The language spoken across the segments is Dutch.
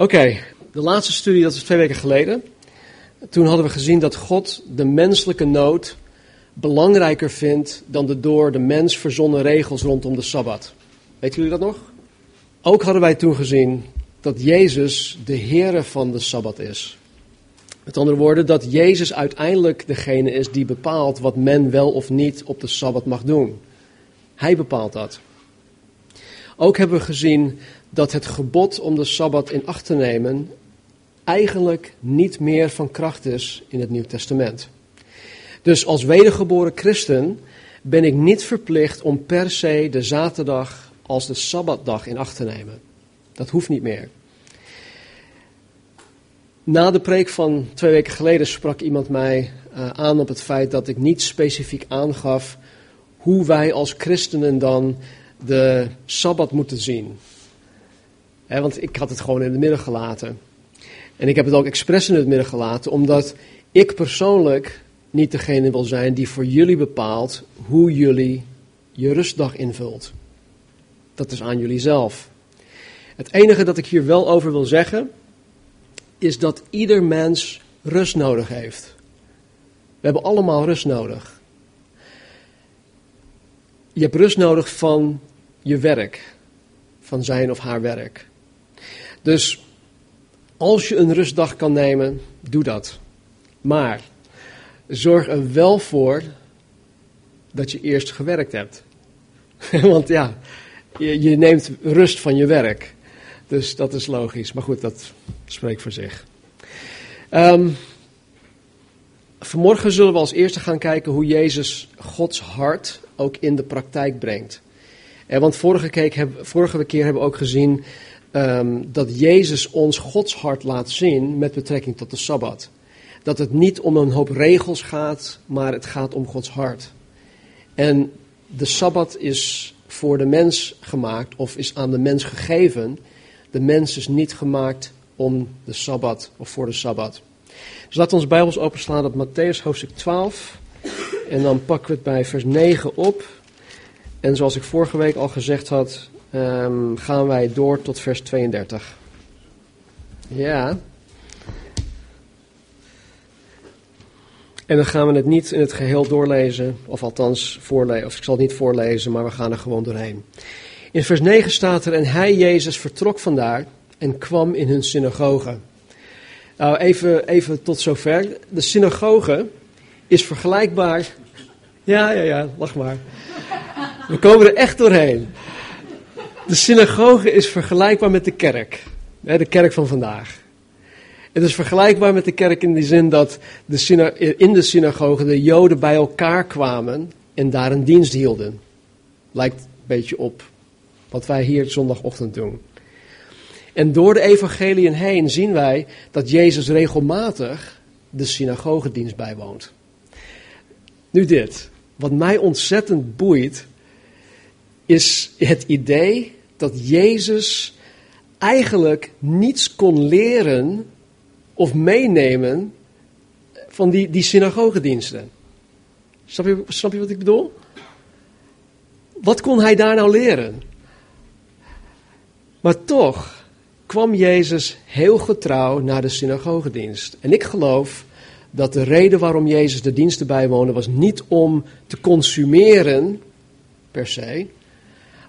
Oké, de laatste studie, dat was twee weken geleden. Toen hadden we gezien dat God de menselijke nood belangrijker vindt dan de door de mens verzonnen regels rondom de Sabbat. Weet jullie dat nog? Ook hadden wij toen gezien dat Jezus de Heere van de Sabbat is. Met andere woorden, dat Jezus uiteindelijk degene is die bepaalt wat men wel of niet op de Sabbat mag doen. Hij bepaalt dat. Ook hebben we gezien dat het gebod om de Sabbat in acht te nemen eigenlijk niet meer van kracht is in het Nieuw Testament. Dus als wedergeboren christen ben ik niet verplicht om per se de zaterdag als de Sabbatdag in acht te nemen. Dat hoeft niet meer. Na de preek van twee weken geleden sprak iemand mij uh, aan op het feit dat ik niet specifiek aangaf hoe wij als christenen dan de Sabbat moeten zien. Want ik had het gewoon in het midden gelaten. En ik heb het ook expres in het midden gelaten, omdat ik persoonlijk niet degene wil zijn die voor jullie bepaalt hoe jullie je rustdag invult. Dat is aan jullie zelf. Het enige dat ik hier wel over wil zeggen, is dat ieder mens rust nodig heeft. We hebben allemaal rust nodig. Je hebt rust nodig van je werk, van zijn of haar werk. Dus als je een rustdag kan nemen, doe dat. Maar zorg er wel voor dat je eerst gewerkt hebt. Want ja, je, je, neemt rust van je werk. Dus dat is logisch. Maar goed, dat spreekt voor zich. Um, vanmorgen zullen we als eerste gaan kijken hoe Jezus Gods hart ook in de praktijk brengt. En want vorige, keer, vorige keer hebben we ook gezien um, dat Jezus ons Gods hart laat zien met betrekking tot de Sabbat. Dat het niet om een hoop regels gaat, maar het gaat om Gods hart. En de Sabbat is voor de mens gemaakt of is aan de mens gegeven. De mens is niet gemaakt om de Sabbat of voor de Sabbat. Dus laten we ons Bijbels openslaan op Matthäus hoofdstuk 12. En dan pakken we het bij vers 9 op. En zoals ik vorige week al gezegd had, um, gaan wij door tot vers 32. Ja. En dan gaan we het niet in het geheel doorlezen, of althans voorlezen, of ik zal het niet voorlezen, maar we gaan er gewoon doorheen. In vers 9 staat er, en hij, Jezus, vertrok vandaar en kwam in hun synagoge. Nou, even, even tot zover. De synagoge is vergelijkbaar. Ja, ja, ja, lach maar. We komen er echt doorheen. De synagoge is vergelijkbaar met de kerk. De kerk van vandaag. Het is vergelijkbaar met de kerk in die zin dat de in de synagoge de Joden bij elkaar kwamen en daar een dienst hielden. Lijkt een beetje op wat wij hier zondagochtend doen. En door de evangeliën heen zien wij dat Jezus regelmatig de synagogedienst bijwoont. Nu dit, wat mij ontzettend boeit, is het idee dat Jezus eigenlijk niets kon leren of meenemen van die, die synagogediensten. Snap je, snap je wat ik bedoel? Wat kon hij daar nou leren? Maar toch kwam Jezus heel getrouw naar de synagogedienst. En ik geloof dat de reden waarom Jezus de diensten bijwoonde was niet om te consumeren per se,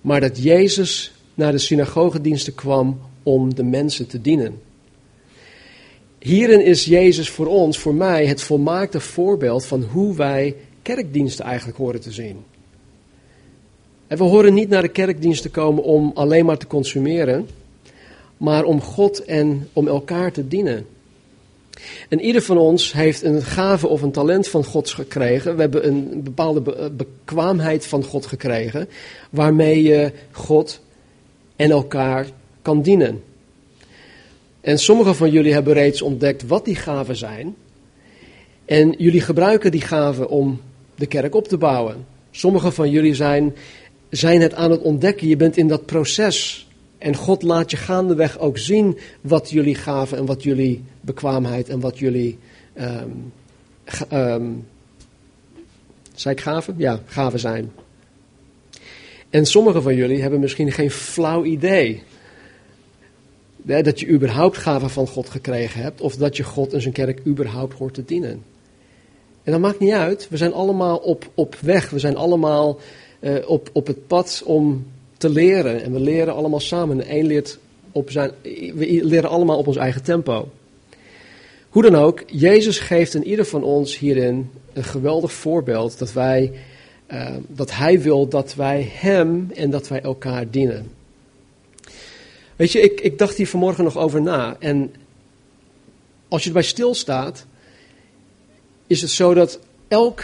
maar dat Jezus naar de synagogediensten kwam om de mensen te dienen. Hierin is Jezus voor ons, voor mij, het volmaakte voorbeeld van hoe wij kerkdiensten eigenlijk horen te zien. En we horen niet naar de kerkdienst te komen om alleen maar te consumeren, maar om God en om elkaar te dienen. En ieder van ons heeft een gave of een talent van God gekregen. We hebben een bepaalde bekwaamheid van God gekregen, waarmee je God en elkaar kan dienen. En sommigen van jullie hebben reeds ontdekt wat die gaven zijn. En jullie gebruiken die gaven om de kerk op te bouwen. Sommigen van jullie zijn, zijn het aan het ontdekken. Je bent in dat proces. En God laat je gaandeweg ook zien wat jullie gaven en wat jullie bekwaamheid en wat jullie. Um, um, zei ik gaven? Ja, gaven zijn. En sommigen van jullie hebben misschien geen flauw idee dat je überhaupt gaven van God gekregen hebt, of dat je God en zijn kerk überhaupt hoort te dienen. En dat maakt niet uit. We zijn allemaal op, op weg. We zijn allemaal uh, op, op het pad om te leren. En we leren allemaal samen. En één leert op zijn, we leren allemaal op ons eigen tempo. Hoe dan ook, Jezus geeft in ieder van ons hierin een geweldig voorbeeld dat wij, uh, dat Hij wil dat wij Hem en dat wij elkaar dienen. Weet je, ik, ik dacht hier vanmorgen nog over na. En als je erbij stilstaat, is het zo dat elk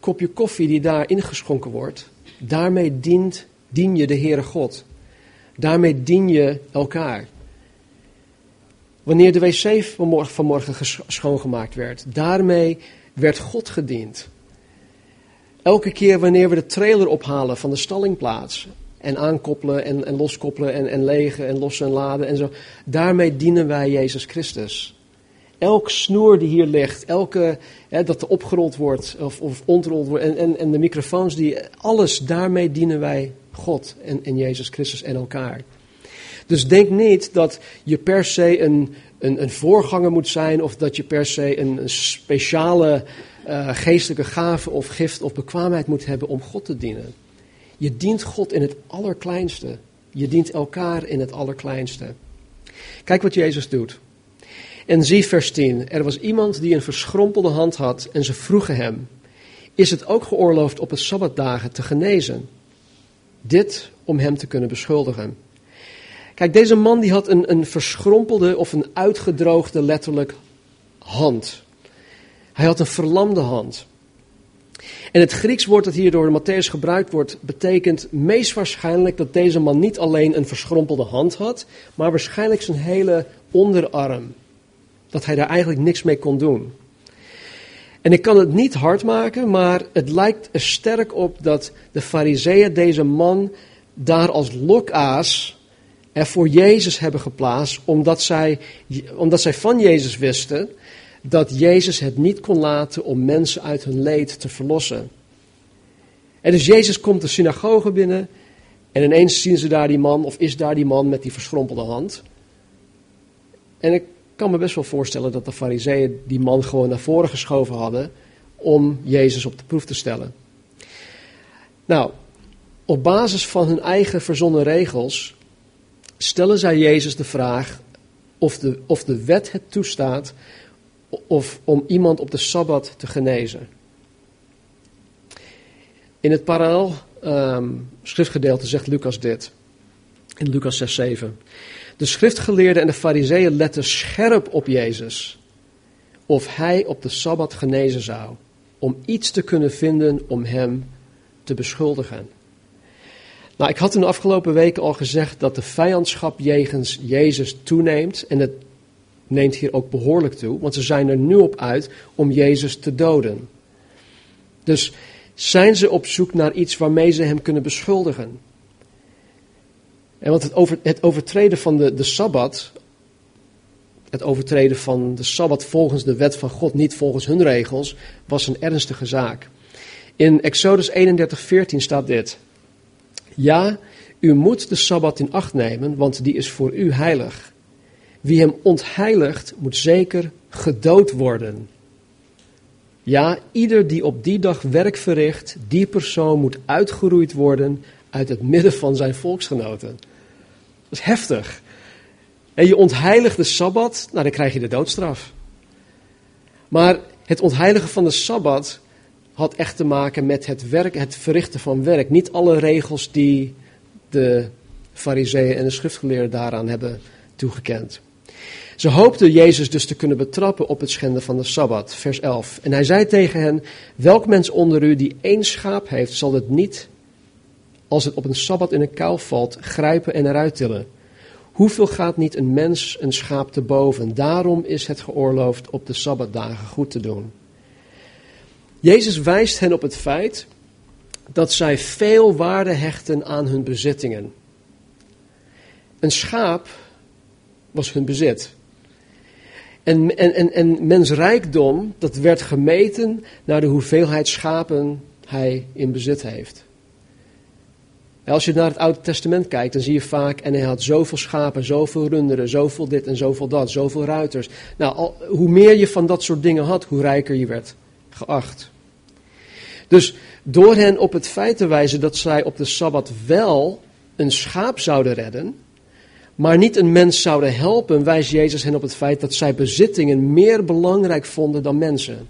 kopje koffie die daar ingeschonken wordt, daarmee dient, dien je de Heere God. Daarmee dien je elkaar. Wanneer de wc vanmorgen, vanmorgen schoongemaakt werd, daarmee werd God gediend. Elke keer wanneer we de trailer ophalen van de stallingplaats en aankoppelen en, en loskoppelen en, en legen en lossen en laden en zo, daarmee dienen wij Jezus Christus. Elk snoer die hier ligt, elke, hè, dat er opgerold wordt of, of ontrold wordt en, en, en de microfoons, die, alles, daarmee dienen wij God en, en Jezus Christus en elkaar. Dus denk niet dat je per se een, een, een voorganger moet zijn of dat je per se een, een speciale uh, geestelijke gave of gift of bekwaamheid moet hebben om God te dienen. Je dient God in het allerkleinste. Je dient elkaar in het allerkleinste. Kijk wat Jezus doet. En zie vers 10. Er was iemand die een verschrompelde hand had en ze vroegen hem: Is het ook geoorloofd op het sabbatdagen te genezen? Dit om hem te kunnen beschuldigen. Kijk, deze man die had een, een verschrompelde of een uitgedroogde letterlijk hand. Hij had een verlamde hand. En het Grieks woord dat hier door Matthäus gebruikt wordt, betekent meest waarschijnlijk dat deze man niet alleen een verschrompelde hand had, maar waarschijnlijk zijn hele onderarm. Dat hij daar eigenlijk niks mee kon doen. En ik kan het niet hard maken, maar het lijkt er sterk op dat de fariseeën deze man daar als lokaas er voor Jezus hebben geplaatst, omdat zij, omdat zij van Jezus wisten dat Jezus het niet kon laten om mensen uit hun leed te verlossen. En dus Jezus komt de synagoge binnen en ineens zien ze daar die man, of is daar die man met die verschrompelde hand. En ik kan me best wel voorstellen dat de fariseeën die man gewoon naar voren geschoven hadden om Jezus op de proef te stellen. Nou, op basis van hun eigen verzonnen regels stellen zij Jezus de vraag of de, of de wet het toestaat of om iemand op de Sabbat te genezen. In het parallel um, schriftgedeelte zegt Lucas dit, in Lucas 6, 7. De schriftgeleerden en de fariseeën letten scherp op Jezus, of hij op de Sabbat genezen zou, om iets te kunnen vinden om hem te beschuldigen. Nou, ik had in de afgelopen weken al gezegd dat de vijandschap jegens Jezus toeneemt. En het neemt hier ook behoorlijk toe, want ze zijn er nu op uit om Jezus te doden. Dus zijn ze op zoek naar iets waarmee ze hem kunnen beschuldigen. En want het, over, het overtreden van de, de Sabbat, het overtreden van de Sabbat volgens de wet van God, niet volgens hun regels, was een ernstige zaak. In Exodus 31:14 staat dit. Ja, u moet de Sabbat in acht nemen, want die is voor u heilig. Wie hem ontheiligt, moet zeker gedood worden. Ja, ieder die op die dag werk verricht, die persoon moet uitgeroeid worden uit het midden van zijn volksgenoten. Dat is heftig. En je ontheiligt de Sabbat, nou dan krijg je de doodstraf. Maar het ontheiligen van de Sabbat had echt te maken met het, werk, het verrichten van werk. Niet alle regels die de fariseeën en de schriftgeleerden daaraan hebben toegekend. Ze hoopten Jezus dus te kunnen betrappen op het schenden van de Sabbat. Vers 11. En hij zei tegen hen, welk mens onder u die één schaap heeft, zal het niet, als het op een Sabbat in een kuil valt, grijpen en eruit tillen. Hoeveel gaat niet een mens een schaap te boven? Daarom is het geoorloofd op de Sabbatdagen goed te doen. Jezus wijst hen op het feit dat zij veel waarde hechten aan hun bezittingen. Een schaap was hun bezit. En, en, en, en mens rijkdom, dat werd gemeten naar de hoeveelheid schapen hij in bezit heeft. Als je naar het Oude Testament kijkt, dan zie je vaak, en hij had zoveel schapen, zoveel runderen, zoveel dit en zoveel dat, zoveel ruiters. Nou, hoe meer je van dat soort dingen had, hoe rijker je werd geacht. Dus door hen op het feit te wijzen dat zij op de Sabbat wel een schaap zouden redden, maar niet een mens zouden helpen, wijst Jezus hen op het feit dat zij bezittingen meer belangrijk vonden dan mensen.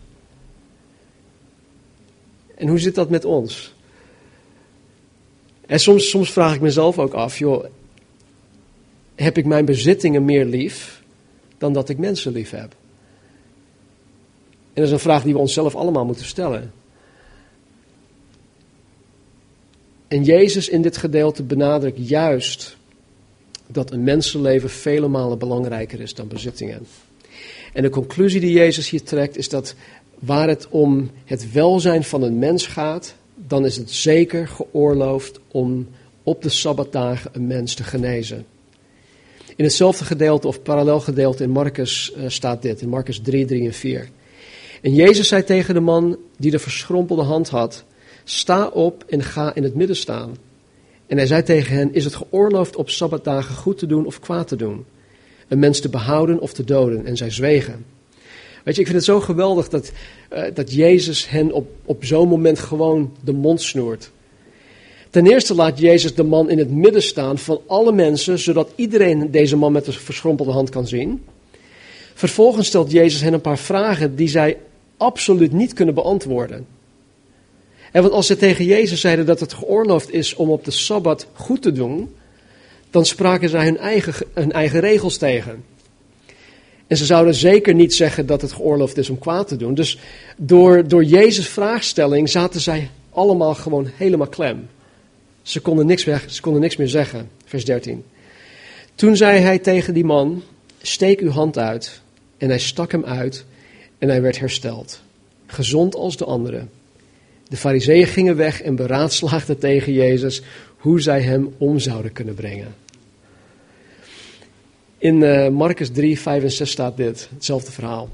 En hoe zit dat met ons? En soms, soms vraag ik mezelf ook af, joh, heb ik mijn bezittingen meer lief dan dat ik mensen lief heb? En dat is een vraag die we onszelf allemaal moeten stellen. En Jezus in dit gedeelte benadrukt juist dat een mensenleven vele malen belangrijker is dan bezittingen. En de conclusie die Jezus hier trekt is dat waar het om het welzijn van een mens gaat, dan is het zeker geoorloofd om op de sabbatdagen een mens te genezen. In hetzelfde gedeelte of parallel gedeelte in Marcus uh, staat dit, in Marcus 3, 3 en 4. En Jezus zei tegen de man die de verschrompelde hand had, sta op en ga in het midden staan. En hij zei tegen hen, is het geoorloofd op sabbatdagen goed te doen of kwaad te doen? Een mens te behouden of te doden? En zij zwegen. Weet je, ik vind het zo geweldig dat, uh, dat Jezus hen op, op zo'n moment gewoon de mond snoert. Ten eerste laat Jezus de man in het midden staan van alle mensen, zodat iedereen deze man met de verschrompelde hand kan zien. Vervolgens stelt Jezus hen een paar vragen die zij absoluut niet kunnen beantwoorden. En want als ze tegen Jezus zeiden dat het geoorloofd is om op de Sabbat goed te doen, dan spraken zij hun eigen, hun eigen regels tegen. En ze zouden zeker niet zeggen dat het geoorloofd is om kwaad te doen. Dus door, door Jezus' vraagstelling zaten zij allemaal gewoon helemaal klem. Ze konden, niks meer, ze konden niks meer zeggen. Vers 13. Toen zei hij tegen die man: Steek uw hand uit. En hij stak hem uit en hij werd hersteld. Gezond als de anderen. De fariseeën gingen weg en beraadslaagden tegen Jezus hoe zij hem om zouden kunnen brengen. In uh, Marcus 3, 5 en 6 staat dit, hetzelfde verhaal.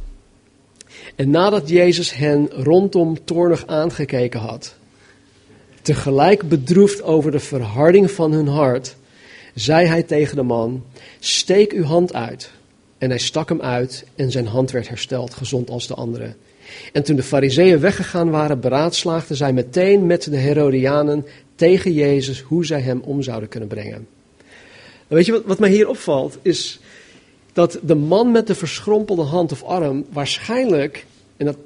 En nadat Jezus hen rondom toornig aangekeken had, tegelijk bedroefd over de verharding van hun hart, zei hij tegen de man: Steek uw hand uit. En hij stak hem uit en zijn hand werd hersteld, gezond als de andere. En toen de fariseeën weggegaan waren, beraadslaagden zij meteen met de Herodianen tegen Jezus hoe zij hem om zouden kunnen brengen. weet je wat, wat mij hier opvalt, is dat de man met de verschrompelde hand of arm waarschijnlijk, en dat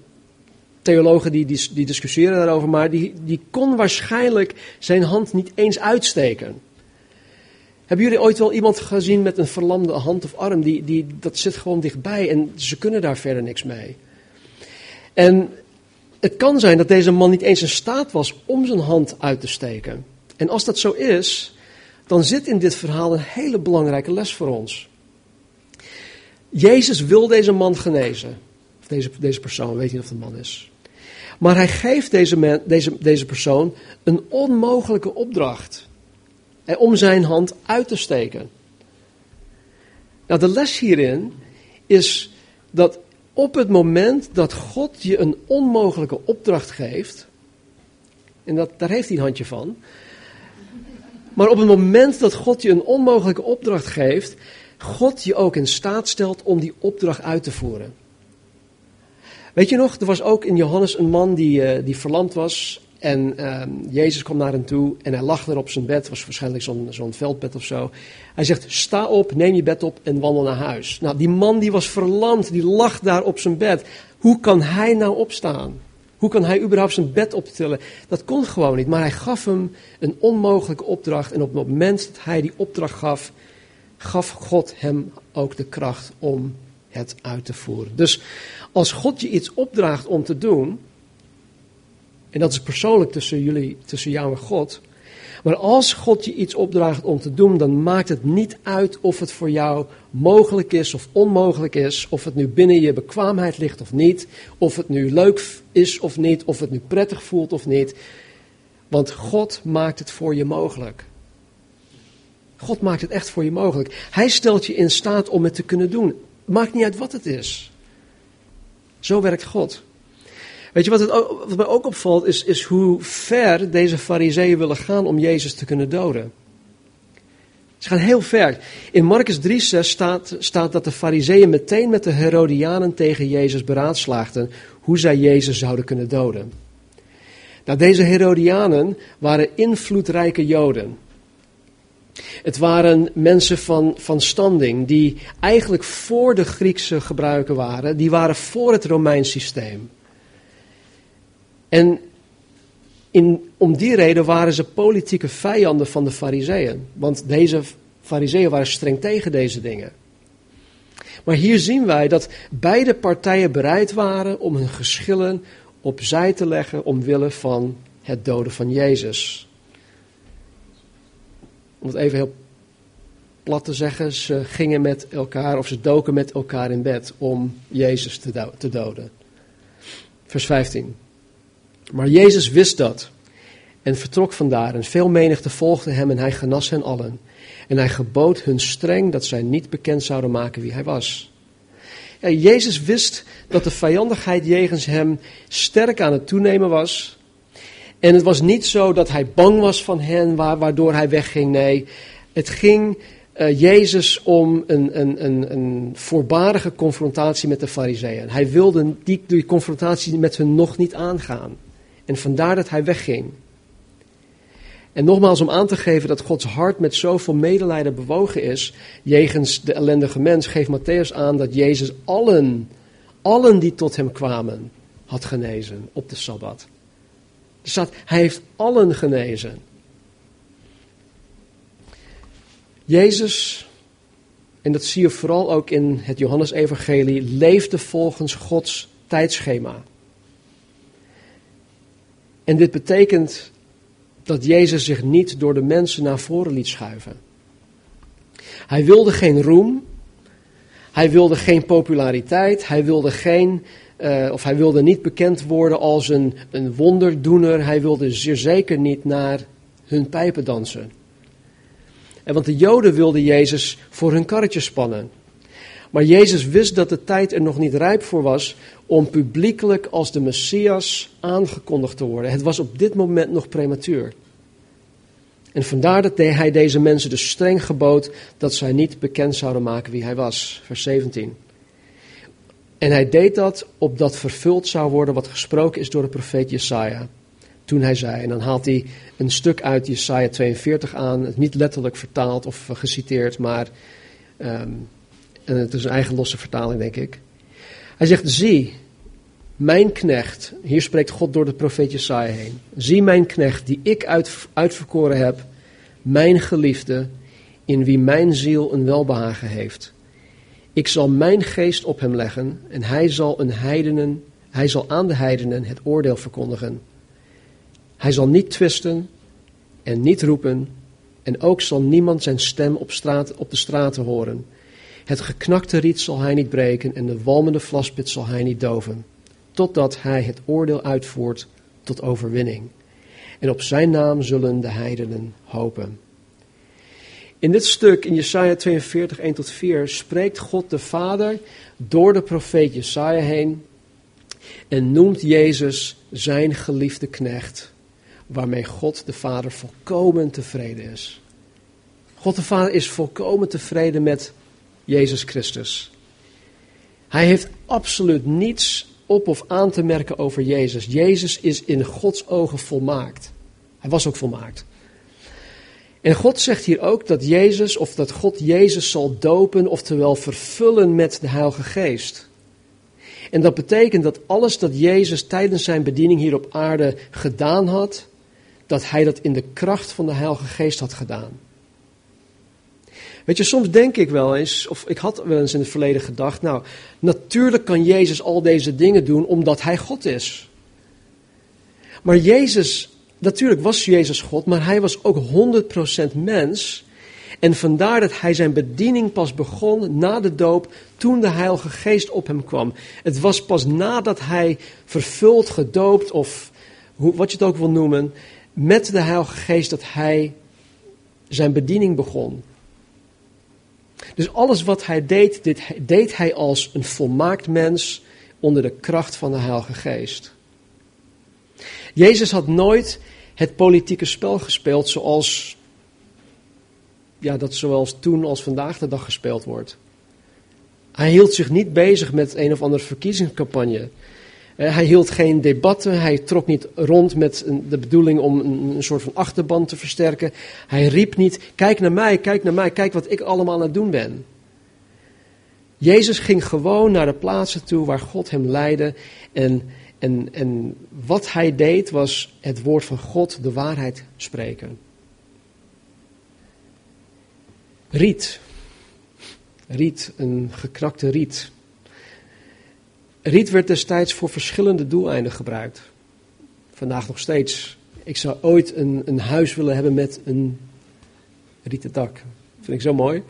theologen die, die, die discussiëren daarover, maar die, die kon waarschijnlijk zijn hand niet eens uitsteken. Hebben jullie ooit wel iemand gezien met een verlamde hand of arm? Die, die, dat zit gewoon dichtbij en ze kunnen daar verder niks mee. En het kan zijn dat deze man niet eens in staat was om zijn hand uit te steken. En als dat zo is, dan zit in dit verhaal een hele belangrijke les voor ons. Jezus wil deze man genezen. Of deze, deze persoon, weet niet of het een man is. Maar hij geeft deze, man, deze, deze persoon een onmogelijke opdracht. Om zijn hand uit te steken. Nou, de les hierin is dat op het moment dat God je een onmogelijke opdracht geeft, en dat, daar heeft hij een handje van, maar op het moment dat God je een onmogelijke opdracht geeft, God je ook in staat stelt om die opdracht uit te voeren. Weet je nog, er was ook in Johannes een man die, uh, die verlamd was. En uh, Jezus kwam naar hem toe en hij lag er op zijn bed. was waarschijnlijk zo'n zo'n veldbed of zo. Hij zegt, sta op, neem je bed op en wandel naar huis. Nou, die man die was verlamd, die lag daar op zijn bed. Hoe kan hij nou opstaan? Hoe kan hij überhaupt zijn bed optillen? Dat kon gewoon niet. Maar hij gaf hem een onmogelijke opdracht. En op het moment dat hij die opdracht gaf, gaf God hem ook de kracht om het uit te voeren. Dus als God je iets opdraagt om te doen, en dat is persoonlijk tussen jullie, tussen jou en God. Maar als God je iets opdraagt om te doen, dan maakt het niet uit of het voor jou mogelijk is of onmogelijk is. Of het nu binnen je bekwaamheid ligt of niet. Of het nu leuk is of niet. Of het nu prettig voelt of niet. Want God maakt het voor je mogelijk. God maakt het echt voor je mogelijk. Hij stelt je in staat om het te kunnen doen. Maakt niet uit wat het is. Zo werkt God. Weet je wat, wat mij ook opvalt, is, is hoe ver deze fariseeën willen gaan om Jezus te kunnen doden. Ze gaan heel ver. In Marcus 3,6 staat, staat dat de fariseeën meteen met de Herodianen tegen Jezus beraadslaagden hoe zij Jezus zouden kunnen doden. Nou, deze Herodianen waren invloedrijke Joden. Het waren mensen van, van standing die eigenlijk voor de Griekse gebruiken waren. Die waren voor het Romeins systeem. En in, om die reden waren ze politieke vijanden van de fariseeën. Want deze fariseeën waren streng tegen deze dingen. Maar hier zien wij dat beide partijen bereid waren om hun geschillen opzij te leggen omwille van het doden van Jezus. Om het even heel plat te zeggen, ze gingen met elkaar of ze doken met elkaar in bed om Jezus te, te doden. Vers 15. Maar Jezus wist dat en vertrok vandaar en veel menigte volgde hem en hij genas hen allen. En hij gebood hun streng dat zij niet bekend zouden maken wie hij was. Jezus wist dat de vijandigheid jegens hem sterk aan het toenemen was. En het was niet zo dat hij bang was van hen, waardoor hij wegging. Nee, het ging uh, Jezus om een, een, een, een voorbarige confrontatie met de fariseeën. Hij wilde die, confrontatie met hun nog niet aangaan. En vandaar dat hij wegging. En nogmaals om aan te geven dat Gods hart met zoveel medelijden bewogen is, jegens de ellendige mens, geeft Matthäus aan dat Jezus allen, allen die tot hem kwamen, had genezen op de Sabbat. Er staat, hij heeft allen genezen. Jezus, en dat zie je vooral ook in het Johannesevangelie, leefde volgens Gods tijdschema. En dit betekent dat Jezus zich niet door de mensen naar voren liet schuiven. Hij wilde geen roem, hij wilde geen populariteit, hij wilde, geen, uh, of hij wilde niet bekend worden als een, een wonderdoener, hij wilde zeer zeker niet naar hun pijpen dansen. En want de Joden wilden Jezus voor hun karretje spannen. Maar Jezus wist dat de tijd er nog niet rijp voor was om publiekelijk als de Messias aangekondigd te worden. Het was op dit moment nog prematuur. En vandaar dat hij deze mensen dus streng gebood dat zij niet bekend zouden maken wie hij was. Vers 17. En hij deed dat opdat vervuld zou worden wat gesproken is door de profeet Jesaja. Toen hij zei, en dan haalt hij een stuk uit Jesaja 42 aan, niet letterlijk vertaald of geciteerd, maar um, het is een eigen losse vertaling denk ik. Hij zegt, zie, mijn knecht, hier spreekt God door de profeet Jesaja heen. Zie mijn knecht die ik uit, uitverkoren heb, mijn geliefde, in wie mijn ziel een welbehagen heeft. Ik zal mijn geest op hem leggen en hij zal, een heidenen, hij zal aan de heidenen het oordeel verkondigen. Hij zal niet twisten en niet roepen en ook zal niemand zijn stem op, straat, op de straten horen. Het geknakte riet zal hij niet breken en de walmende vlaspit zal hij niet doven, totdat hij het oordeel uitvoert tot overwinning. En op zijn naam zullen de heidenen hopen. In dit stuk, in Jesaja 42, 1 tot 4, spreekt God de Vader door de profeet Jesaja heen en noemt Jezus zijn geliefde knecht, waarmee God de Vader volkomen tevreden is. God de Vader is volkomen tevreden met Jezus Christus. Hij heeft absoluut niets op of aan te merken over Jezus. Jezus is in Gods ogen volmaakt. Hij was ook volmaakt. En God zegt hier ook dat Jezus, of dat God Jezus zal dopen, oftewel vervullen met de Heilige Geest. En dat betekent dat alles dat Jezus tijdens zijn bediening hier op aarde gedaan had, dat hij dat in de kracht van de Heilige Geest had gedaan. Weet je, soms denk ik wel eens, of ik had wel eens in het verleden gedacht, nou, natuurlijk kan Jezus al deze dingen doen omdat hij God is. Maar Jezus, natuurlijk was Jezus God, maar hij was ook 100% mens. En vandaar dat hij zijn bediening pas begon na de doop, toen de Heilige Geest op hem kwam. Het was pas nadat hij vervuld, gedoopt of hoe, wat je het ook wil noemen, met de Heilige Geest dat hij zijn bediening begon. Dus alles wat hij deed, dit deed hij als een volmaakt mens onder de kracht van de Heilige Geest. Jezus had nooit het politieke spel gespeeld zoals ja, dat zowel toen als vandaag de dag gespeeld wordt. Hij hield zich niet bezig met een of andere verkiezingscampagne. Eh, hij hield geen debatten, hij trok niet rond met de bedoeling om een, soort van achterband te versterken. Hij riep niet, kijk naar mij, kijk naar mij, kijk wat ik allemaal aan het doen ben. Jezus ging gewoon naar de plaatsen toe waar God hem leidde en, en, en wat hij deed was het woord van God, de waarheid spreken. Riet. Riet, een gekrakte riet. Riet werd destijds voor verschillende doeleinden gebruikt. Vandaag nog steeds. Ik zou ooit een, een huis willen hebben met een rieten dak. Vind ik zo mooi.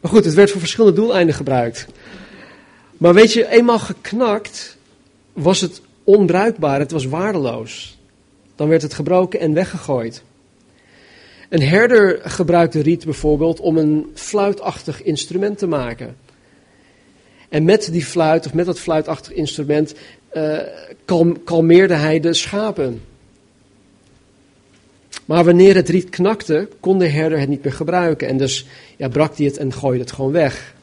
Maar goed, het werd voor verschillende doeleinden gebruikt. Maar weet je, eenmaal geknakt was het onbruikbaar, het was waardeloos. Dan werd het gebroken en weggegooid. Een herder gebruikte riet bijvoorbeeld om een fluitachtig instrument te maken. En met die fluit, of met dat fluitachtig instrument, uh, kalmeerde hij de schapen. Maar wanneer het riet knakte, kon de herder het niet meer gebruiken. En dus ja, brak hij het en gooide het gewoon weg.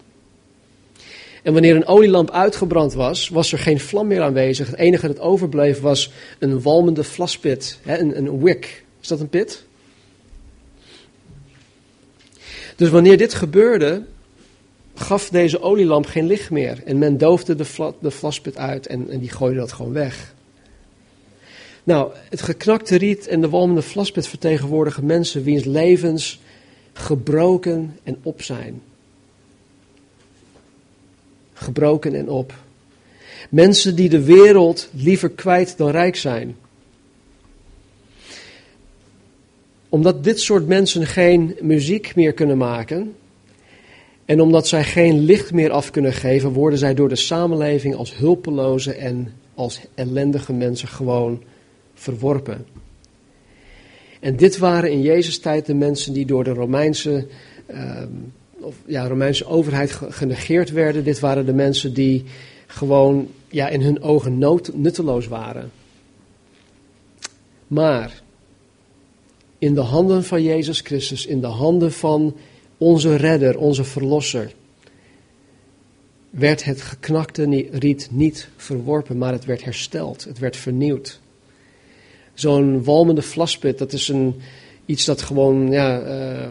En wanneer een olielamp uitgebrand was, was er geen vlam meer aanwezig. Het enige dat overbleef was een walmende vlaspit, hè, een, een wick. Is dat een pit? Dus wanneer dit gebeurde, gaf deze olielamp geen licht meer. En men doofde de, vla, de vlaspit uit en, en die gooide dat gewoon weg. Nou, het geknakte riet en de walmende vlaspit vertegenwoordigen mensen wiens levens gebroken en op zijn. Gebroken en op. Mensen die de wereld liever kwijt dan rijk zijn. Omdat dit soort mensen geen muziek meer kunnen maken en omdat zij geen licht meer af kunnen geven, worden zij door de samenleving als hulpeloze en als ellendige mensen gewoon verworpen. En dit waren in Jezus' tijd de mensen die door de Romeinse, uh, of, ja, Romeinse overheid genegeerd werden. Dit waren de mensen die gewoon ja, in hun ogen nood, nutteloos waren. Maar in de handen van Jezus Christus, in de handen van onze redder, onze verlosser, werd het geknakte riet niet verworpen, maar het werd hersteld, het werd vernieuwd. Zo'n walmende vlaspit, dat is een, iets dat gewoon, ja, uh,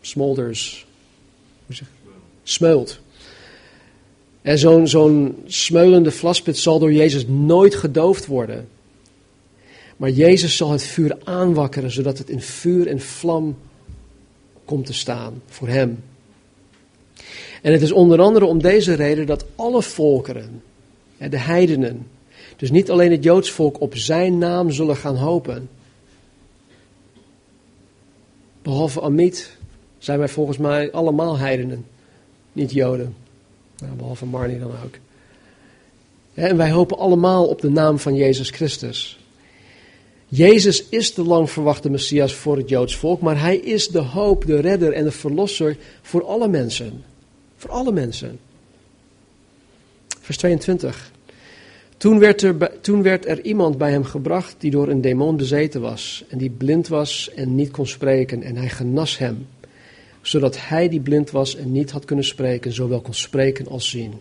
smolders, hoe smeult. En zo'n zo'n smeulende vlaspit zal door Jezus nooit gedoofd worden. Maar Jezus zal het vuur aanwakkeren, zodat het in vuur en vlam komt te staan voor Hem. En het is onder andere om deze reden dat alle volkeren, de heidenen, dus niet alleen het Joods volk op Zijn naam zullen gaan hopen. Behalve Amit zijn wij volgens mij allemaal heidenen, niet Joden. Nou, behalve Marnie dan ook. En wij hopen allemaal op de naam van Jezus Christus. Jezus is de lang verwachte Messias voor het Joods volk, maar hij is de hoop, de redder en de verlosser voor alle mensen. Voor alle mensen. Vers 22. Toen werd, er, toen werd er iemand bij hem gebracht die door een demon bezeten was en die blind was en niet kon spreken en hij genas hem, zodat hij die blind was en niet had kunnen spreken, zowel kon spreken als zien.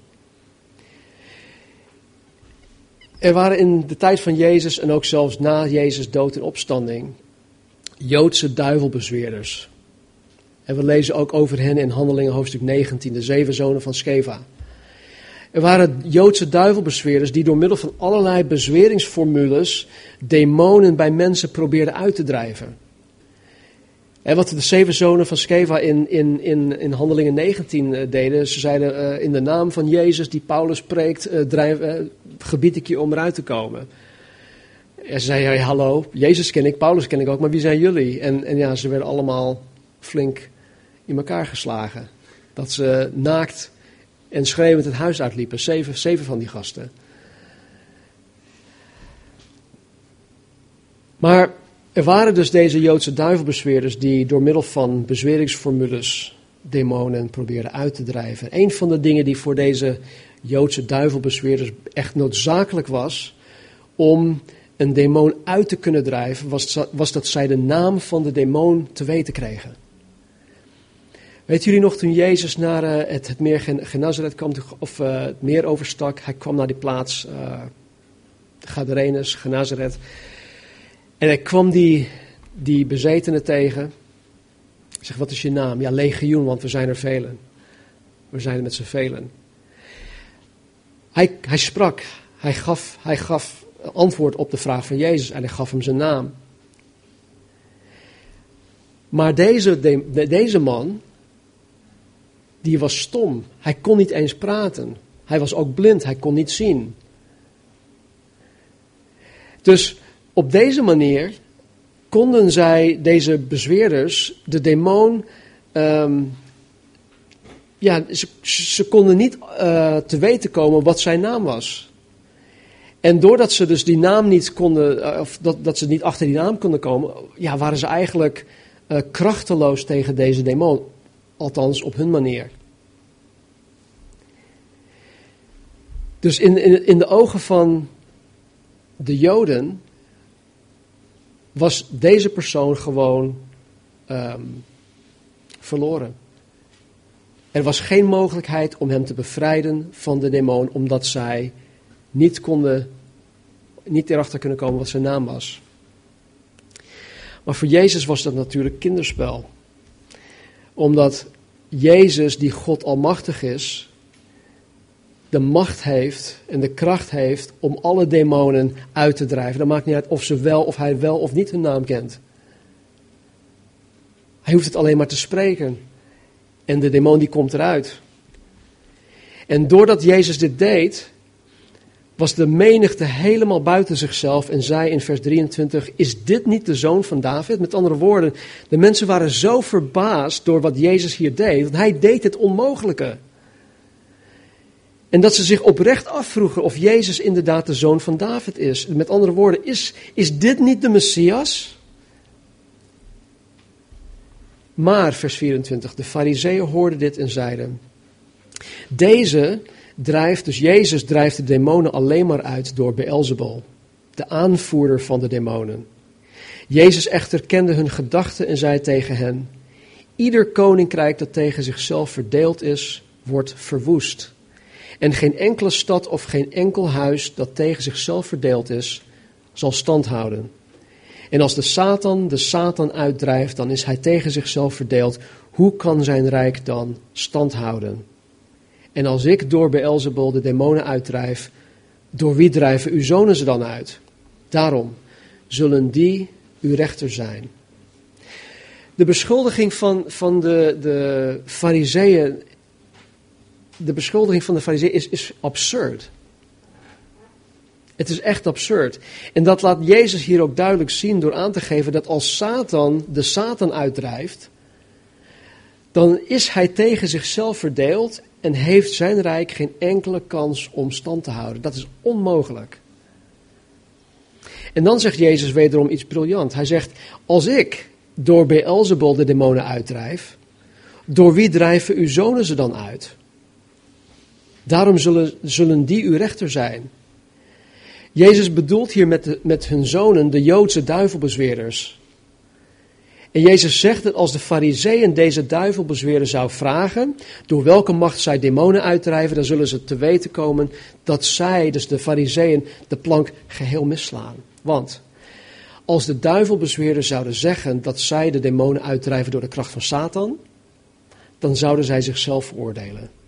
Er waren in de tijd van Jezus en ook zelfs na Jezus dood en opstanding Joodse duivelbezweerders. En we lezen ook over hen in Handelingen hoofdstuk 19, de zeven zonen van Skeva. Er waren Joodse duivelbezweerders die door middel van allerlei bezweringsformules demonen bij mensen probeerden uit te drijven. Wat de zeven zonen van Skeva in, in, in, in Handelingen 19 eh, deden, ze zeiden uh, in de naam van Jezus die Paulus spreekt, uh, drijf, gebied ik je om eruit te komen. En ze zeiden, hallo, Jezus ken ik, Paulus ken ik ook, maar wie zijn jullie? En, en ja, ze werden allemaal flink in elkaar geslagen. Dat ze naakt en schreeuwend het huis uitliepen, zeven, zeven van die gasten. Maar er waren dus deze Joodse duivelbezweerders die door middel van bezweringsformules demonen probeerden uit te drijven. Een van de dingen die voor deze Joodse duivelbezweerders echt noodzakelijk was om een demon uit te kunnen drijven, was, was dat zij de naam van de demon te weten kregen. Weet jullie nog toen Jezus naar uh, het, het, meer Genazaret kwam, of uh, het meer overstak? Hij kwam naar die plaats, uh, Gadarenes, Genazaret. En hij kwam die, die bezetenen tegen. Zeg, wat is je naam? Ja, legioen, want we zijn er velen. We zijn er met z'n velen. Hij, hij sprak, hij gaf, hij gaf antwoord op de vraag van Jezus en hij gaf hem zijn naam. Maar deze, de, deze man, die was stom. Hij kon niet eens praten. Hij was ook blind, hij kon niet zien. Dus op deze manier konden zij, deze bezweerders, de demon, um, ja, ze, konden niet uh, te weten komen wat zijn naam was. En doordat ze dus die naam niet konden, uh, of dat, dat ze niet achter die naam konden komen, ja, waren ze eigenlijk uh, krachteloos tegen deze demon. Althans, op hun manier. Dus in, in, in de ogen van de Joden was deze persoon gewoon um, verloren. Er was geen mogelijkheid om hem te bevrijden van de demon, omdat zij niet konden, niet erachter kunnen komen wat zijn naam was. Maar voor Jezus was dat natuurlijk kinderspel. Omdat Jezus, die God almachtig is, de macht heeft en de kracht heeft om alle demonen uit te drijven. Dan maakt niet uit of, ze wel, of hij wel of niet hun naam kent. Hij hoeft het alleen maar te spreken. En de demon die komt eruit. En doordat Jezus dit deed, was de menigte helemaal buiten zichzelf en zei in vers 23, is dit niet de zoon van David? Met andere woorden, de mensen waren zo verbaasd door wat Jezus hier deed, want hij deed het onmogelijke. En dat ze zich oprecht afvroegen of Jezus inderdaad de zoon van David is. Met andere woorden, is, is dit niet de Messias? Maar, vers 24, de fariseeën hoorden dit en zeiden, deze drijft, dus Jezus drijft de demonen alleen maar uit door Beelzebul, de aanvoerder van de demonen. Jezus echter kende hun gedachten en zei tegen hen, ieder koninkrijk dat tegen zichzelf verdeeld is, wordt verwoest. En geen enkele stad of geen enkel huis dat tegen zichzelf verdeeld is, zal stand houden. En als de Satan de Satan uitdrijft, dan is hij tegen zichzelf verdeeld. Hoe kan zijn rijk dan stand houden? En als ik door Beelzebul de demonen uitdrijf, door wie drijven uw zonen ze dan uit? Daarom zullen die uw rechter zijn. De beschuldiging van, van de, de fariseeën de beschuldiging van de fariseeën is, is absurd. Het is echt absurd. En dat laat Jezus hier ook duidelijk zien door aan te geven dat als Satan de Satan uitdrijft, dan is hij tegen zichzelf verdeeld en heeft zijn rijk geen enkele kans om stand te houden. Dat is onmogelijk. En dan zegt Jezus wederom iets briljant. Hij zegt, als ik door Beelzebul de demonen uitdrijf, door wie drijven uw zonen ze dan uit? Daarom zullen, zullen die uw rechter zijn. Jezus bedoelt hier met, de, met hun zonen de Joodse duivelbezweerders. En Jezus zegt dat als de fariseeën deze duivelbezweerder zou vragen, door welke macht zij demonen uitdrijven, dan zullen ze te weten komen dat zij, dus de fariseeën, de plank geheel misslaan. Want als de duivelbezweerders zouden zeggen dat zij de demonen uitdrijven door de kracht van Satan, dan zouden zij zichzelf veroordelen.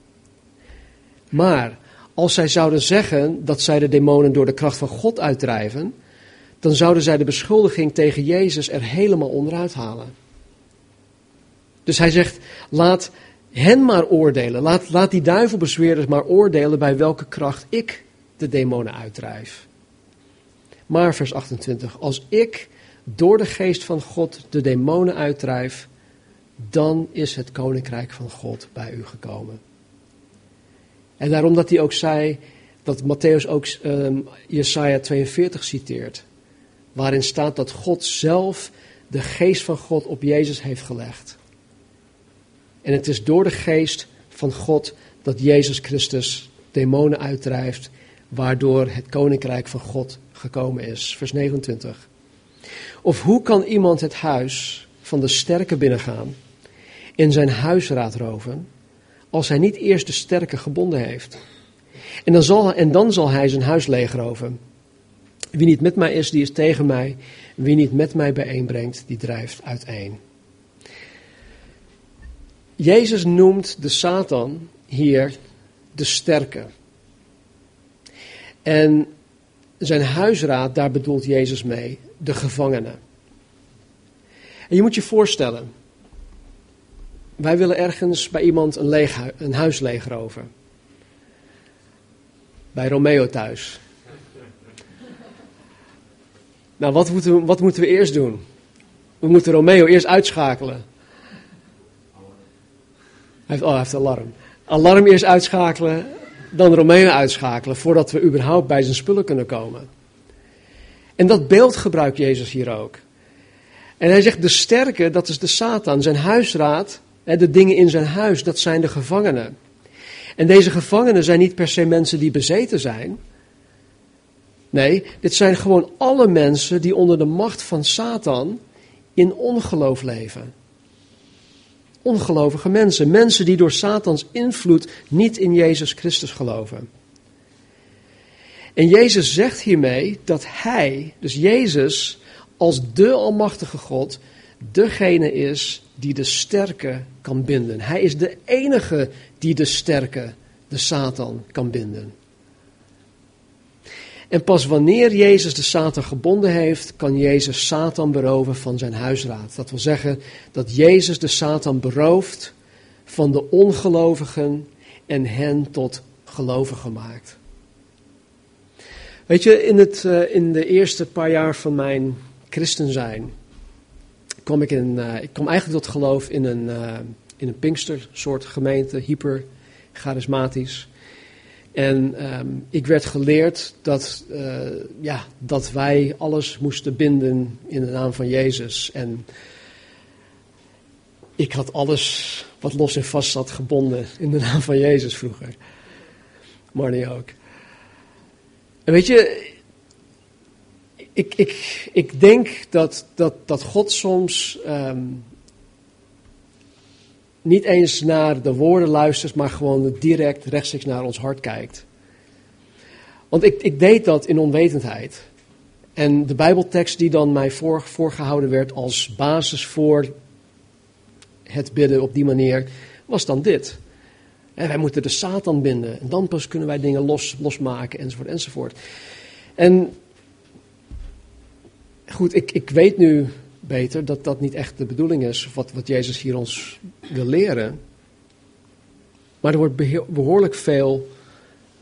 Maar als zij zouden zeggen dat zij de demonen door de kracht van God uitdrijven, dan zouden zij de beschuldiging tegen Jezus er helemaal onderuit halen. Dus hij zegt, laat hen maar oordelen. Laat, laat die duivelbezweerders maar oordelen bij welke kracht ik de demonen uitdrijf. Maar vers 28, als ik door de geest van God de demonen uitdrijf, dan is het koninkrijk van God bij u gekomen. En daarom dat hij ook zei, dat Matthäus ook um, Jesaja 42 citeert. Waarin staat dat God zelf de geest van God op Jezus heeft gelegd. En het is door de geest van God dat Jezus Christus demonen uitdrijft, waardoor het koninkrijk van God gekomen is. Vers 29. Of hoe kan iemand het huis van de sterke binnengaan, in zijn huisraad roven, als hij niet eerst de sterke gebonden heeft? En dan zal, en dan zal hij zijn huis leegroven. Wie niet met mij is, die is tegen mij. Wie niet met mij bijeenbrengt, die drijft uiteen. Jezus noemt de Satan hier de sterke. En zijn huisraad, daar bedoelt Jezus mee, de gevangenen. En je moet je voorstellen, wij willen ergens bij iemand een, leeg, een huis leegroven. Bij Romeo thuis. Nou, wat moeten, we, wat moeten we eerst doen? We moeten Romeo eerst uitschakelen. Hij heeft, oh, hij heeft alarm. Alarm eerst uitschakelen, dan Romeo uitschakelen, voordat we überhaupt bij zijn spullen kunnen komen. En dat beeld gebruikt Jezus hier ook. En hij zegt, de sterke, dat is de Satan. Zijn huisraad, de dingen in zijn huis, dat zijn de gevangenen. En deze gevangenen zijn niet per se mensen die bezeten zijn. Nee, dit zijn gewoon alle mensen die onder de macht van Satan in ongeloof leven. Ongelovige mensen, mensen die door Satans invloed niet in Jezus Christus geloven. En Jezus zegt hiermee dat Hij, dus Jezus, als de Almachtige God, degene is die de sterke kan binden. Hij is de enige die de sterke, de Satan, kan binden. En pas wanneer Jezus de Satan gebonden heeft, kan Jezus Satan beroven van zijn huisraad. Dat wil zeggen dat Jezus de Satan berooft van de ongelovigen en hen tot gelovigen maakt. Weet je, in, het, uh, in de eerste paar jaar van mijn christen zijn, kwam ik, in, uh, ik kwam eigenlijk tot geloof in een, uh, in een Pinkster soort gemeente, hyper charismatisch. En um, ik werd geleerd dat, uh, ja, dat wij alles moesten binden in de naam van Jezus. En ik had alles wat los en vast zat gebonden in de naam van Jezus vroeger. Marnie ook. En weet je, ik, ik, ik denk dat, dat, dat God soms um, niet eens naar de woorden luistert, maar gewoon direct rechtstreeks naar ons hart kijkt. Want ik, ik deed dat in onwetendheid. En de Bijbeltekst die dan mij voor, voorgehouden werd als basis voor het bidden op die manier, was dan dit. En wij moeten de Satan binden. En dan pas kunnen wij dingen los, losmaken, enzovoort, enzovoort. En goed, ik, ik weet nu beter dat dat niet echt de bedoeling is, wat, wat Jezus hier ons wil leren. Maar er wordt behoorlijk veel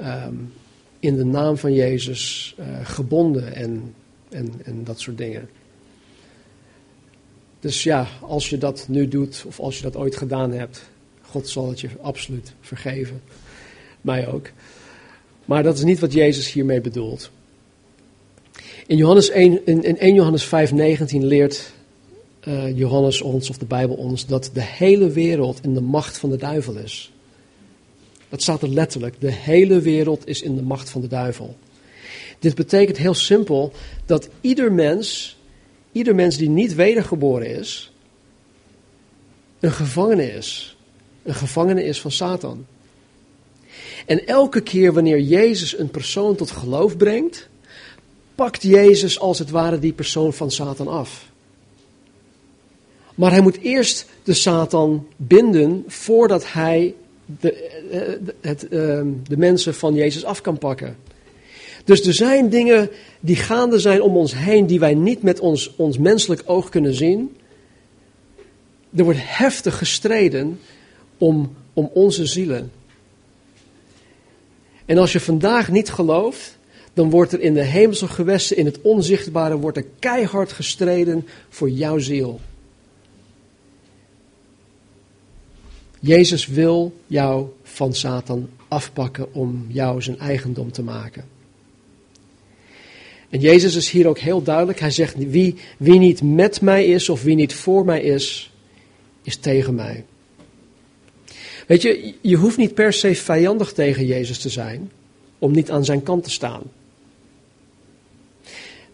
um, in de naam van Jezus uh, gebonden en, en, en dat soort dingen. Dus ja, als je dat nu doet of als je dat ooit gedaan hebt, God zal het je absoluut vergeven. Mij ook. Maar dat is niet wat Jezus hiermee bedoelt. In, Johannes 1, in, in 1 Johannes 5, 19 leert uh, Johannes ons, of de Bijbel ons, dat de hele wereld in de macht van de duivel is. Dat staat er letterlijk. De hele wereld is in de macht van de duivel. Dit betekent heel simpel dat ieder mens, ieder mens die niet wedergeboren is, een gevangene is. Een gevangene is van Satan. En elke keer wanneer Jezus een persoon tot geloof brengt, pakt Jezus als het ware die persoon van Satan af. Maar hij moet eerst de Satan binden voordat hij de, eh, het, ehm, de mensen van Jezus af kan pakken. Dus er zijn dingen die gaande zijn om ons heen die wij niet met ons, ons menselijk oog kunnen zien. Er wordt heftig gestreden om, om onze zielen. En als je vandaag niet gelooft, dan wordt er in de hemelse gewesten, in het onzichtbare, wordt er keihard gestreden voor jouw ziel. Jezus wil jou van Satan afpakken om jou zijn eigendom te maken. En Jezus is hier ook heel duidelijk. Hij zegt, wie, wie niet met mij is of wie niet voor mij is, is tegen mij. Weet je, je hoeft niet per se vijandig tegen Jezus te zijn om niet aan zijn kant te staan.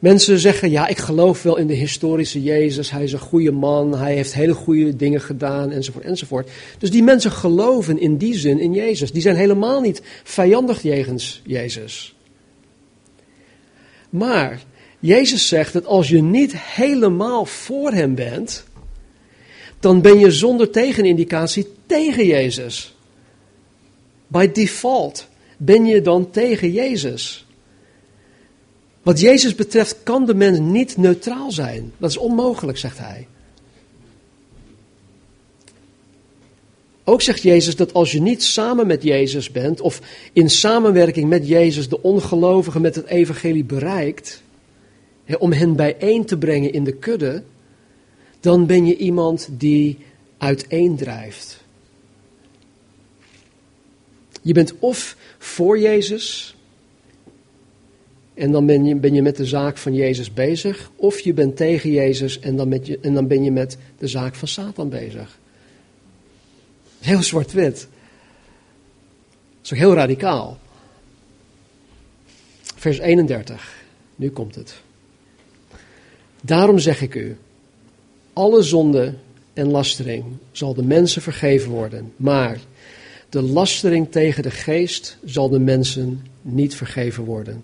Mensen zeggen, ja, ik geloof wel in de historische Jezus, hij is een goede man, hij heeft hele goede dingen gedaan, enzovoort, enzovoort. Dus die mensen geloven in die zin in Jezus. Die zijn helemaal niet vijandig jegens Jezus. Maar Jezus zegt dat als je niet helemaal voor hem bent, dan ben je zonder tegenindicatie tegen Jezus. By default ben je dan tegen Jezus. Wat Jezus betreft kan de mens niet neutraal zijn. Dat is onmogelijk, zegt hij. Ook zegt Jezus dat als je niet samen met Jezus bent, of in samenwerking met Jezus de ongelovigen met het evangelie bereikt, om hen bijeen te brengen in de kudde, dan ben je iemand die uiteendrijft. Je bent of voor Jezus, en dan ben je, ben je met de zaak van Jezus bezig, of je bent tegen Jezus en dan, met je, en dan ben je met de zaak van Satan bezig. Heel zwart-wit. Dat is ook heel radicaal. Vers 31, nu komt het. Daarom zeg ik u, alle zonde en lastering zal de mensen vergeven worden, maar de lastering tegen de geest zal de mensen niet vergeven worden.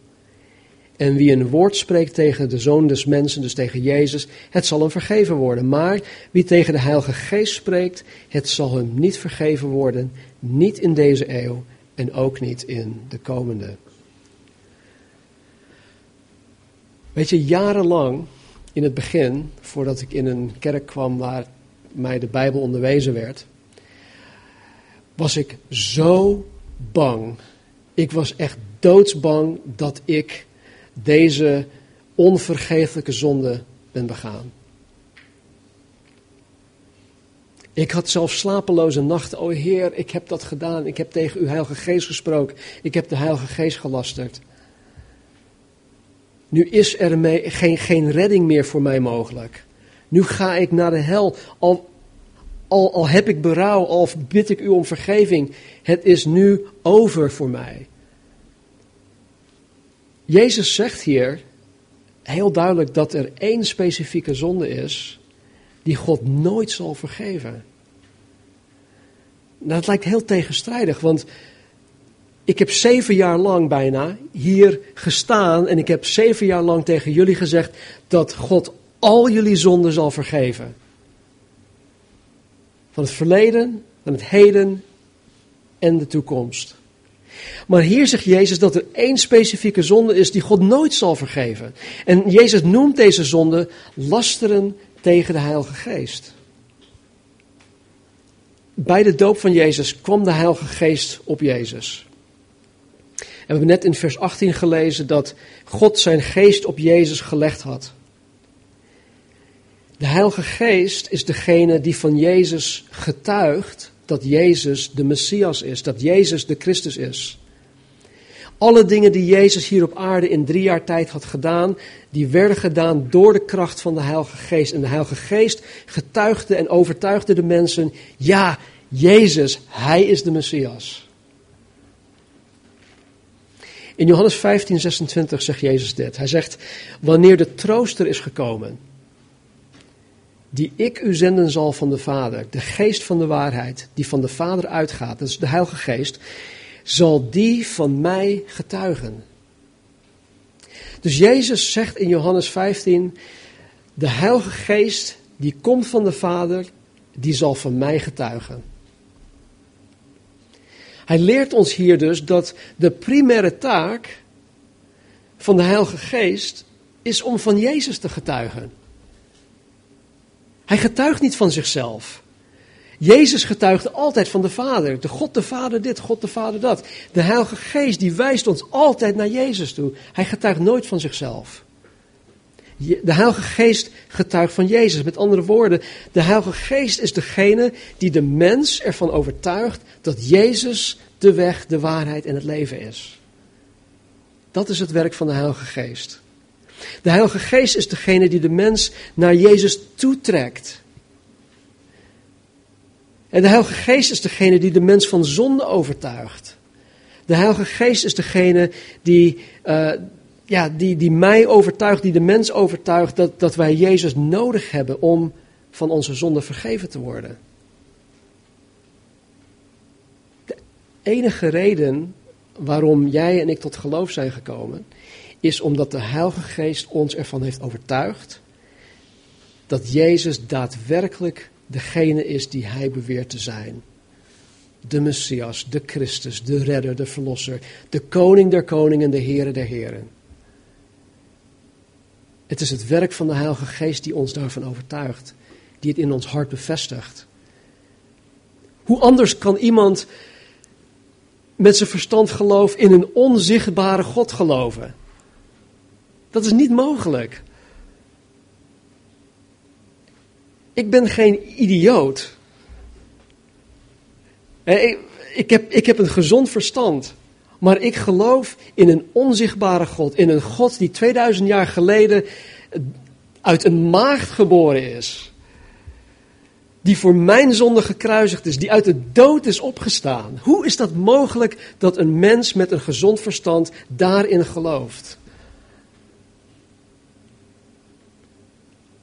En wie een woord spreekt tegen de zoon des mensen, dus tegen Jezus, het zal hem vergeven worden. Maar wie tegen de Heilige Geest spreekt, het zal hem niet vergeven worden, niet in deze eeuw en ook niet in de komende. Weet je, jarenlang in het begin, voordat ik in een kerk kwam waar mij de Bijbel onderwezen werd, was ik zo bang. Ik was echt doodsbang dat ik deze onvergeeflijke zonde ben begaan. Ik had zelfs slapeloze nachten. O Heer, ik heb dat gedaan. Ik heb tegen uw Heilige Geest gesproken. Ik heb de Heilige Geest gelasterd. Nu is er mee, geen, geen redding meer voor mij mogelijk. Nu ga ik naar de hel. Al, al, al heb ik berouw, al bid ik u om vergeving. Het is nu over voor mij. Jezus zegt hier heel duidelijk dat er één specifieke zonde is die God nooit zal vergeven. Nou, dat lijkt heel tegenstrijdig, want ik heb zeven jaar lang bijna hier gestaan en ik heb zeven jaar lang tegen jullie gezegd dat God al jullie zonden zal vergeven. Van het verleden, van het heden en de toekomst. Maar hier zegt Jezus dat er één specifieke zonde is die God nooit zal vergeven. En Jezus noemt deze zonde lasteren tegen de Heilige Geest. Bij de doop van Jezus kwam de Heilige Geest op Jezus. En we hebben net in vers 18 gelezen dat God zijn geest op Jezus gelegd had. De Heilige Geest is degene die van Jezus getuigt dat Jezus de Messias is, dat Jezus de Christus is. Alle dingen die Jezus hier op aarde in drie jaar tijd had gedaan, die werden gedaan door de kracht van de Heilige Geest. En de Heilige Geest getuigde en overtuigde de mensen, ja, Jezus, Hij is de Messias. In Johannes 15, 26 zegt Jezus dit. Hij zegt, wanneer de trooster is gekomen, die ik u zenden zal van de Vader, de geest van de waarheid, die van de Vader uitgaat, dat is de Heilige Geest, zal die van mij getuigen. Dus Jezus zegt in Johannes 15, de Heilige Geest die komt van de Vader, die zal van mij getuigen. Hij leert ons hier dus dat de primaire taak van de Heilige Geest is om van Jezus te getuigen. Hij getuigt niet van zichzelf. Jezus getuigde altijd van de Vader. De God de Vader dit, God de Vader dat. De Heilige Geest die wijst ons altijd naar Jezus toe. Hij getuigt nooit van zichzelf. De Heilige Geest getuigt van Jezus. Met andere woorden, de Heilige Geest is degene die de mens ervan overtuigt dat Jezus de weg, de waarheid en het leven is. Dat is het werk van de Heilige Geest. De Heilige Geest is degene die de mens naar Jezus toetrekt. En de Heilige Geest is degene die de mens van zonde overtuigt. De Heilige Geest is degene die, uh, ja, die, die mij overtuigt, die de mens overtuigt dat, dat wij Jezus nodig hebben om van onze zonde vergeven te worden. De enige reden waarom jij en ik tot geloof zijn gekomen, is omdat de Heilige Geest ons ervan heeft overtuigd dat Jezus daadwerkelijk degene is die hij beweert te zijn. De Messias, de Christus, de Redder, de Verlosser, de Koning der Koningen, de Heere der Heren. Het is het werk van de Heilige Geest die ons daarvan overtuigt, die het in ons hart bevestigt. Hoe anders kan iemand met zijn verstand geloof in een onzichtbare God geloven? Dat is niet mogelijk. Ik ben geen idioot. Ik heb, ik heb een gezond verstand. Maar ik geloof in een onzichtbare God. In een God die 2000 jaar geleden uit een maagd geboren is. Die voor mijn zonde gekruisigd is. Die uit de dood is opgestaan. Hoe is dat mogelijk dat een mens met een gezond verstand daarin gelooft?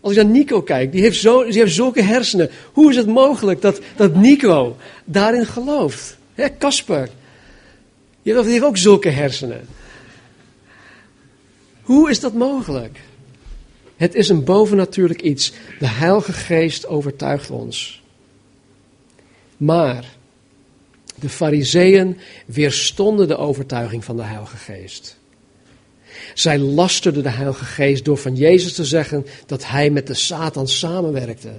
Als ik naar Nico kijk, die heeft, zo, die heeft zulke hersenen. Hoe is het mogelijk dat, dat Nico daarin gelooft? Casper, die heeft ook zulke hersenen. Hoe is dat mogelijk? Het is een bovennatuurlijk iets. De Heilige Geest overtuigt ons. Maar de Fariseeën weerstonden de overtuiging van de Heilige Geest. Zij lasterden de Heilige Geest door van Jezus te zeggen dat hij met de Satan samenwerkte.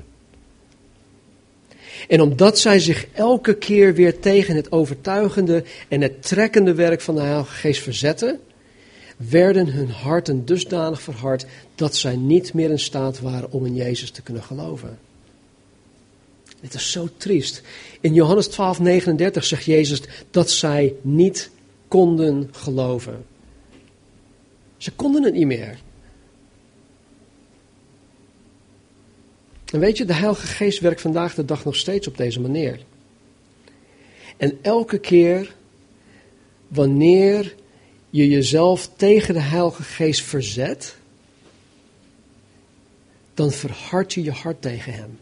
En omdat zij zich elke keer weer tegen het overtuigende en het trekkende werk van de Heilige Geest verzetten, werden hun harten dusdanig verhard dat zij niet meer in staat waren om in Jezus te kunnen geloven. Het is zo triest. In Johannes 12, 39 zegt Jezus dat zij niet konden geloven. Ze konden het niet meer. En weet je, de Heilige Geest werkt vandaag de dag nog steeds op deze manier. En elke keer wanneer je jezelf tegen de Heilige Geest verzet, dan verhard je je hart tegen Hem.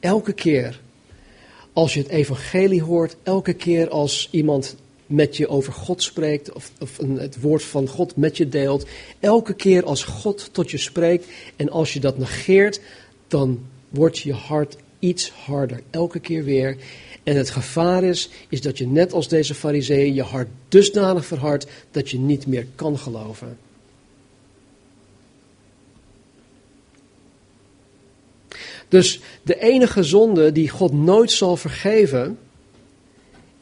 Elke keer als je het evangelie hoort, elke keer als iemand met je over God spreekt, of, of het woord van God met je deelt, elke keer als God tot je spreekt en als je dat negeert, dan wordt je hart iets harder, elke keer weer. En het gevaar is, is dat je net als deze fariseeën je hart dusdanig verhardt dat je niet meer kan geloven. Dus de enige zonde die God nooit zal vergeven,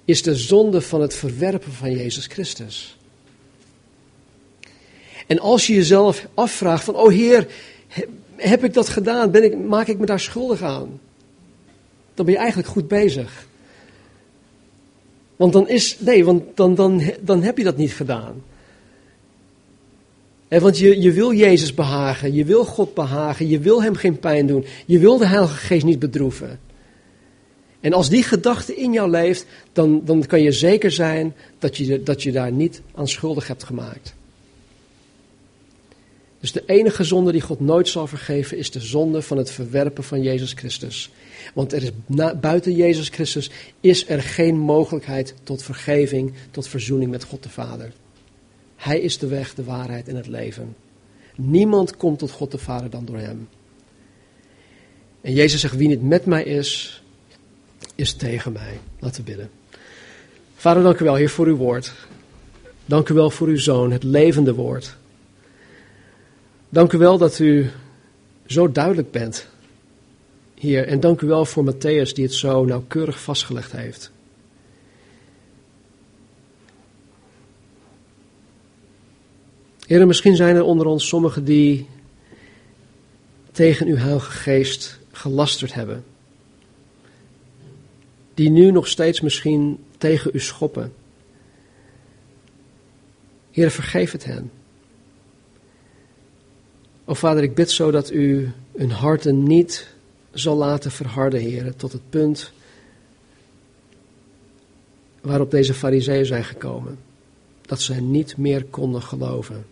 is de zonde van het verwerpen van Jezus Christus. En als je jezelf afvraagt van, oh Heer, heb ik dat gedaan? Ben ik, maak ik me daar schuldig aan? Dan ben je eigenlijk goed bezig. Want dan is, nee, want dan, dan, dan heb je dat niet gedaan. want je, je wil Jezus behagen, je wil God behagen, je wil Hem geen pijn doen, je wil de Heilige Geest niet bedroeven. En als die gedachte in jou leeft, dan, dan kan je zeker zijn dat je, dat je daar niet aan schuldig hebt gemaakt. Dus de enige zonde die God nooit zal vergeven is de zonde van het verwerpen van Jezus Christus. Want er is, buiten Jezus Christus is er geen mogelijkheid tot vergeving, tot verzoening met God de Vader. Hij is de weg, de waarheid en het leven. Niemand komt tot God de Vader dan door Hem. En Jezus zegt, wie niet met mij is, is tegen mij. Laten we bidden. Vader, dank u wel, Heer, voor uw woord. Dank u wel voor uw zoon, het levende woord. Dank u wel dat u zo duidelijk bent, Heer. En dank u wel voor Matthäus die het zo nauwkeurig vastgelegd heeft. Heer, misschien zijn er onder ons sommigen die tegen uw Heilige Geest gelasterd hebben die nu nog steeds misschien tegen u schoppen. Heer, vergeef het hen. O Vader, ik bid zo dat u hun harten niet zal laten verharden, Heer, tot het punt waarop deze fariseeën zijn gekomen. dat zij niet meer konden geloven.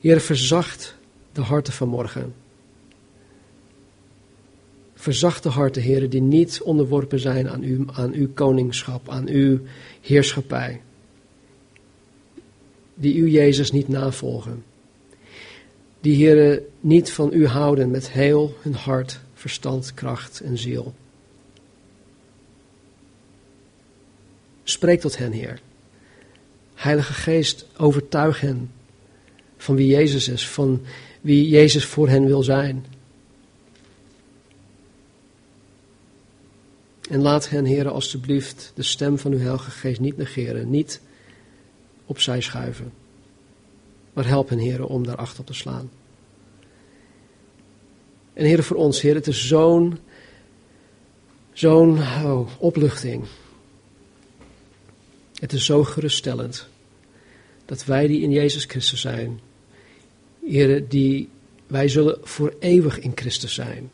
Heer, verzacht de harten van morgen. Verzacht de harten, heren, die niet onderworpen zijn aan, u, aan uw koningschap, aan uw heerschappij. Die u, Jezus, niet navolgen. Die, heren, niet van u houden met heel hun hart, verstand, kracht en ziel. Spreek tot hen, Heer. Heilige Geest, overtuig hen van wie Jezus is, van wie Jezus voor hen wil zijn. En laat hen, heren, alstublieft de stem van uw Heilige Geest niet negeren, niet opzij schuiven. Maar help hen, heren, om daar op te slaan. En heren, voor ons, heren, het is zo'n zo'n oh, opluchting. Het is zo geruststellend dat wij die in Jezus Christus zijn, heren, die wij zullen voor eeuwig in Christus zijn.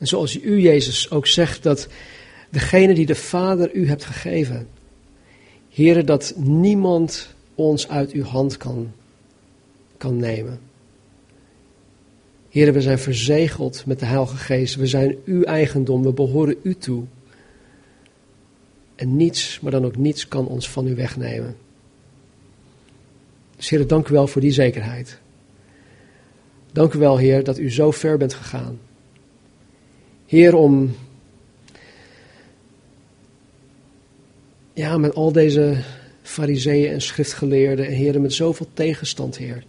En zoals u, Jezus, ook zegt dat degene die de Vader u hebt gegeven, Heren, dat niemand ons uit uw hand kan, kan nemen. Heren, we zijn verzegeld met de Heilige Geest. We zijn uw eigendom, we behoren u toe. En niets, maar dan ook niets, kan ons van u wegnemen. Dus Heer, dank u wel voor die zekerheid. Dank u wel, Heer, dat u zo ver bent gegaan. Heer, om ja, met al deze fariseeën en schriftgeleerden en heren met zoveel tegenstand, Heer.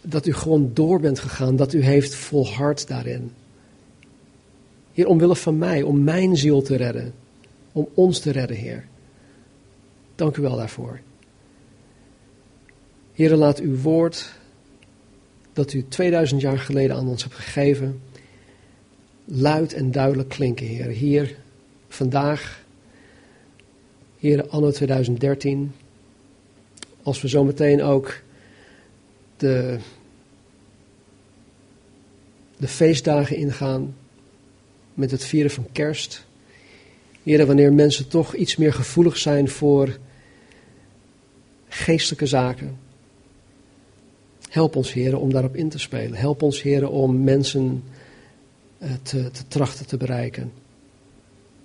Dat u gewoon door bent gegaan, dat u heeft volhard daarin. Heer, omwille van mij, om mijn ziel te redden, om ons te redden, Heer. Dank u wel daarvoor. Heer, laat uw woord, dat u 2000 jaar geleden aan ons hebt gegeven, luid en duidelijk klinken, Heer. Hier, vandaag, hier anno 2013, als we zometeen ook de, de feestdagen ingaan met het vieren van kerst. Heer, wanneer mensen toch iets meer gevoelig zijn voor geestelijke zaken. Help ons, heren, om daarop in te spelen. Help ons, heren, om mensen te, te trachten te bereiken.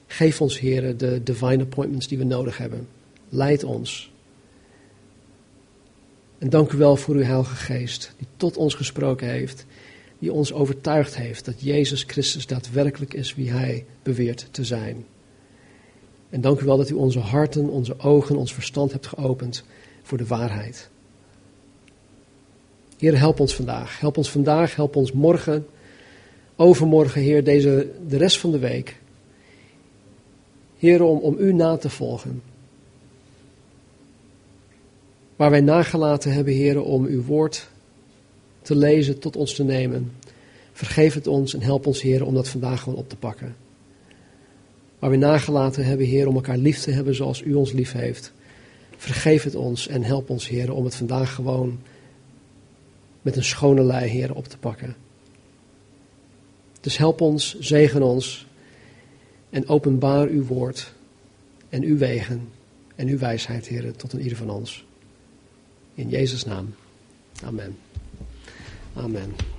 Geef ons, heren, de divine appointments die we nodig hebben. Leid ons. En dank u wel voor uw Heilige Geest, die tot ons gesproken heeft, die ons overtuigd heeft dat Jezus Christus daadwerkelijk is wie Hij beweert te zijn. En dank u wel dat u onze harten, onze ogen, ons verstand hebt geopend voor de waarheid. Heer, help ons vandaag. Help ons vandaag, help ons morgen, overmorgen, Heer, deze, de rest van de week. Heer, om, om u na te volgen. Waar wij nagelaten hebben, Heer, om uw woord te lezen, tot ons te nemen. Vergeef het ons en help ons, Heer, om dat vandaag gewoon op te pakken. Waar we nagelaten hebben, Heer, om elkaar lief te hebben zoals u ons lief heeft. Vergeef het ons en help ons, Heer, om het vandaag gewoon met een schone lei, Heer, op te pakken. Dus help ons, zegen ons en openbaar uw woord en uw wegen en uw wijsheid, Heer, tot een ieder van ons. In Jezus' naam. Amen. Amen.